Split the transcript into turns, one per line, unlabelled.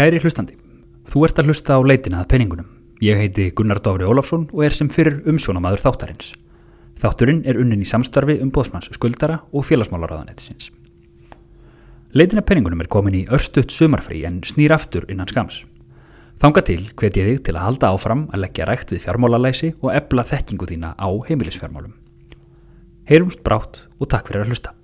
Kæri hlustandi, þú ert að hlusta á leitina að penningunum. Ég heiti Gunnar Dófri Ólafsson og er sem fyrir umsjónamaður þáttarins. Þátturinn er unnin í samstarfi um bóðsmanns skuldara og félagsmálaráðanettisins. Leitin að penningunum er komin í örstuðt sumarfrí en snýr aftur innan skams. Þanga til hvet ég þig til að halda áfram að leggja rægt við fjármálalæsi og ebla þekkingu þína á heimilisfjármálum. Heyrumst brátt og takk fyrir að hlusta.